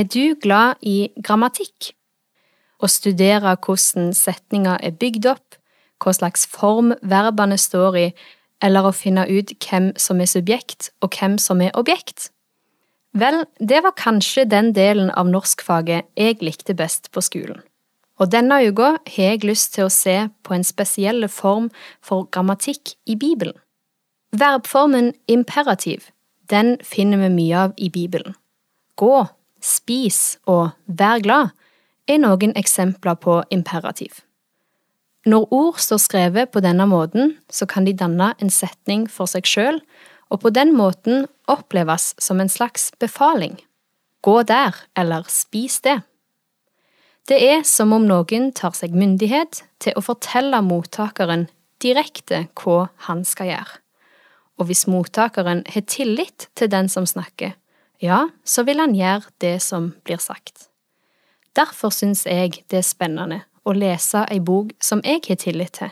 Er du glad i grammatikk? Å studere hvordan setninger er bygd opp, hva slags form verbene står i, eller å finne ut hvem som er subjekt og hvem som er objekt? Vel, det var kanskje den delen av norskfaget jeg likte best på skolen. Og denne uka har jeg lyst til å se på en spesiell form for grammatikk i Bibelen. Verbformen imperativ, den finner vi mye av i Bibelen. Gå, spis og vær glad er noen eksempler på imperativ. Når ord står skrevet på denne måten, så kan de danne en setning for seg sjøl, og på den måten oppleves som en slags befaling. Gå der, eller spis det. Det er som om noen tar seg myndighet til å fortelle mottakeren direkte hva han skal gjøre. Og hvis mottakeren har tillit til den som snakker, ja, så vil han gjøre det som blir sagt. Derfor syns jeg det er spennende å lese ei bok som jeg har tillit til,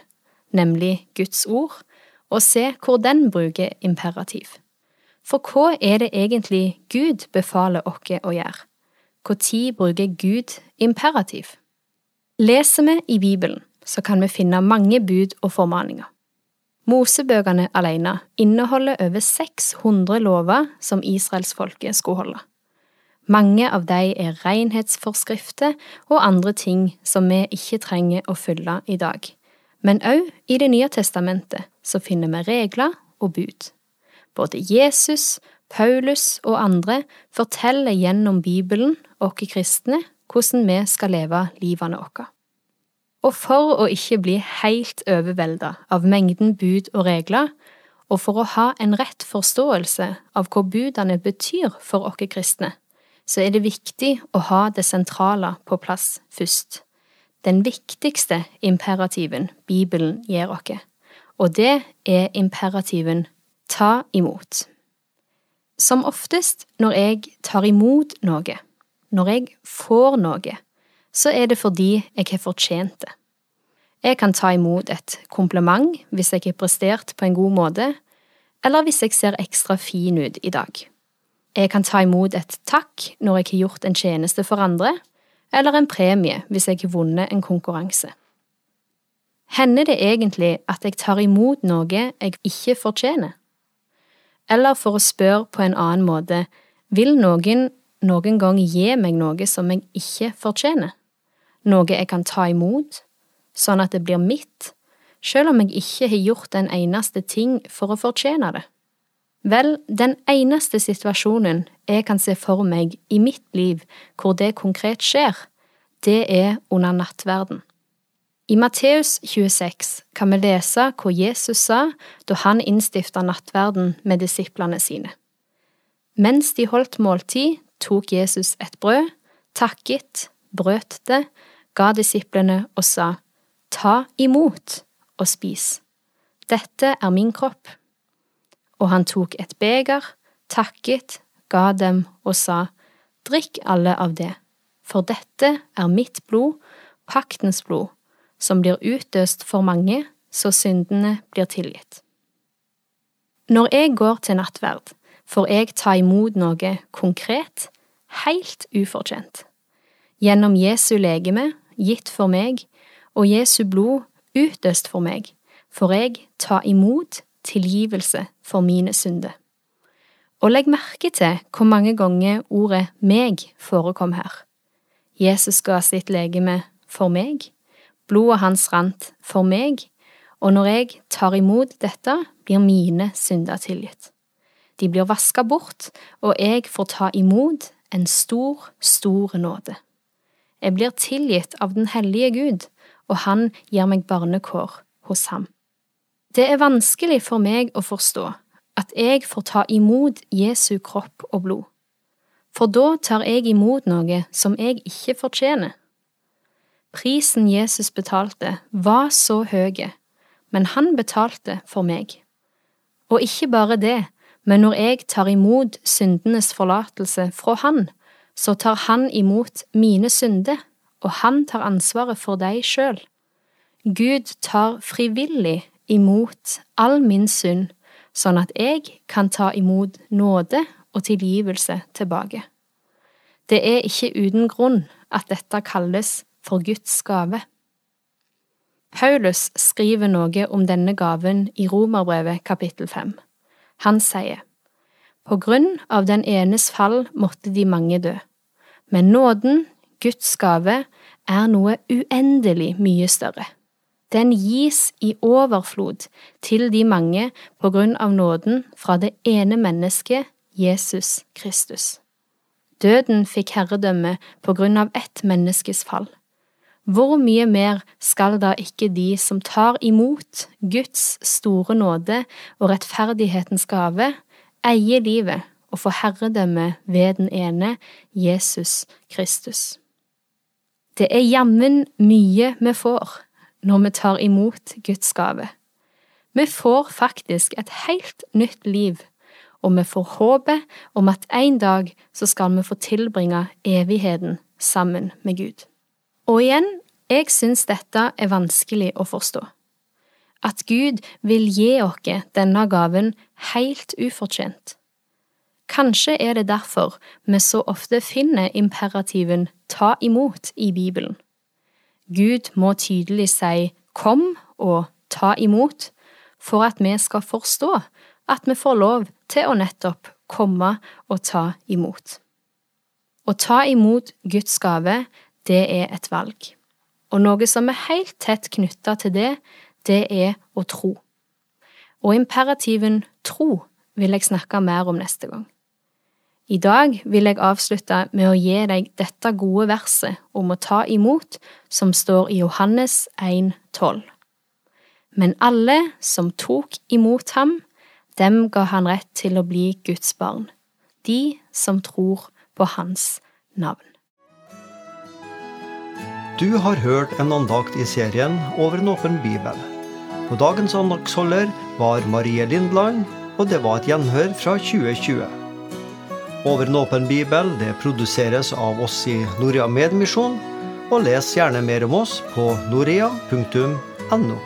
nemlig Guds ord, og se hvor den bruker imperativ. For hva er det egentlig Gud befaler oss å gjøre? Når bruker Gud imperativ? Leser vi i Bibelen, så kan vi finne mange bud og formaninger. Mosebøkene alene inneholder over 600 lover som israelsfolket skulle holde. Mange av de er renhetsforskrifter og andre ting som vi ikke trenger å følge i dag. Men òg i Det nye testamentet så finner vi regler og bud. Både Jesus, Paulus og andre forteller gjennom Bibelen oss kristne hvordan vi skal leve livene våre. Og for å ikke bli helt overvelda av mengden bud og regler, og for å ha en rett forståelse av hva budene betyr for oss kristne, så er det viktig å ha det sentrale på plass først. Den viktigste imperativen Bibelen gir oss, og det er imperativen ta imot. Som oftest når jeg tar imot noe, når jeg får noe, så er det fordi jeg har fortjent det. Jeg kan ta imot et kompliment hvis jeg har prestert på en god måte, eller hvis jeg ser ekstra fin ut i dag. Jeg kan ta imot et takk når jeg har gjort en tjeneste for andre, eller en premie hvis jeg har vunnet en konkurranse. Hender det egentlig at jeg tar imot noe jeg ikke fortjener? Eller for å spørre på en annen måte, vil noen noen gang gi meg noe som jeg ikke fortjener? Noe jeg kan ta imot, sånn at det blir mitt, selv om jeg ikke har gjort en eneste ting for å fortjene det? Vel, den eneste situasjonen jeg kan se for meg i mitt liv hvor det konkret skjer, det er under nattverden. I Matteus 26 kan vi lese hva Jesus sa da han innstifta nattverden med disiplene sine. Mens de holdt måltid, tok Jesus et brød, takket, brøt det, ga disiplene og sa, Ta imot og spis. Dette er min kropp. Og han tok et beger, takket, ga dem og sa, Drikk alle av det, for dette er mitt blod, paktens blod som blir utøst for mange, så syndene blir tilgitt. Når jeg går til nattverd, får jeg ta imot noe konkret, helt ufortjent. Gjennom Jesu legeme, gitt for meg, og Jesu blod, utøst for meg, får jeg ta imot tilgivelse for mine synder. Og legg merke til hvor mange ganger ordet meg forekom her. Jesus ga sitt legeme for meg, Blodet hans rant for meg, og når jeg tar imot dette, blir mine synder tilgitt. De blir vaska bort, og jeg får ta imot en stor, stor nåde. Jeg blir tilgitt av den hellige Gud, og han gir meg barnekår hos ham. Det er vanskelig for meg å forstå at jeg får ta imot Jesu kropp og blod, for da tar jeg imot noe som jeg ikke fortjener. Prisen Jesus betalte, var så høy, men han betalte for meg. Og ikke bare det, men når jeg tar imot syndenes forlatelse fra han, så tar han imot mine synder, og han tar ansvaret for deg sjøl. Gud tar frivillig imot all min synd, sånn at jeg kan ta imot nåde og tilgivelse tilbake. Det er ikke uten grunn at dette kalles for Guds gave. Paulus skriver noe om denne gaven i Romerbrevet kapittel fem. Han sier, På grunn av den enes fall måtte de mange dø, men nåden, Guds gave, er noe uendelig mye større. Den gis i overflod til de mange på grunn av nåden fra det ene mennesket, Jesus Kristus. Døden fikk herredømme på grunn av ett menneskes fall. Hvor mye mer skal da ikke de som tar imot Guds store nåde og rettferdighetens gave, eie livet og få herredømme ved den ene, Jesus Kristus? Det er jammen mye vi får når vi tar imot Guds gave. Vi får faktisk et helt nytt liv, og vi får håpet om at en dag så skal vi få tilbringe evigheten sammen med Gud. Og igjen, jeg syns dette er vanskelig å forstå. At Gud vil gi oss denne gaven helt ufortjent. Kanskje er det derfor vi så ofte finner imperativen ta imot i Bibelen. Gud må tydelig si kom og ta imot for at vi skal forstå at vi får lov til å nettopp komme og ta imot. Å ta imot Guds gave, det er et valg, og noe som er helt tett knytta til det, det er å tro. Og imperativen tro vil jeg snakke mer om neste gang. I dag vil jeg avslutte med å gi deg dette gode verset om å ta imot, som står i Johannes 1,12. Men alle som tok imot ham, dem ga han rett til å bli Guds barn, de som tror på hans navn. Du har hørt en andakt i serien Over en åpen bibel. Og dagens andaktsholder var Marie Lindland, og det var et gjenhør fra 2020. Over en åpen bibel det produseres av oss i Norea Medmisjon. Og les gjerne mer om oss på norea.no.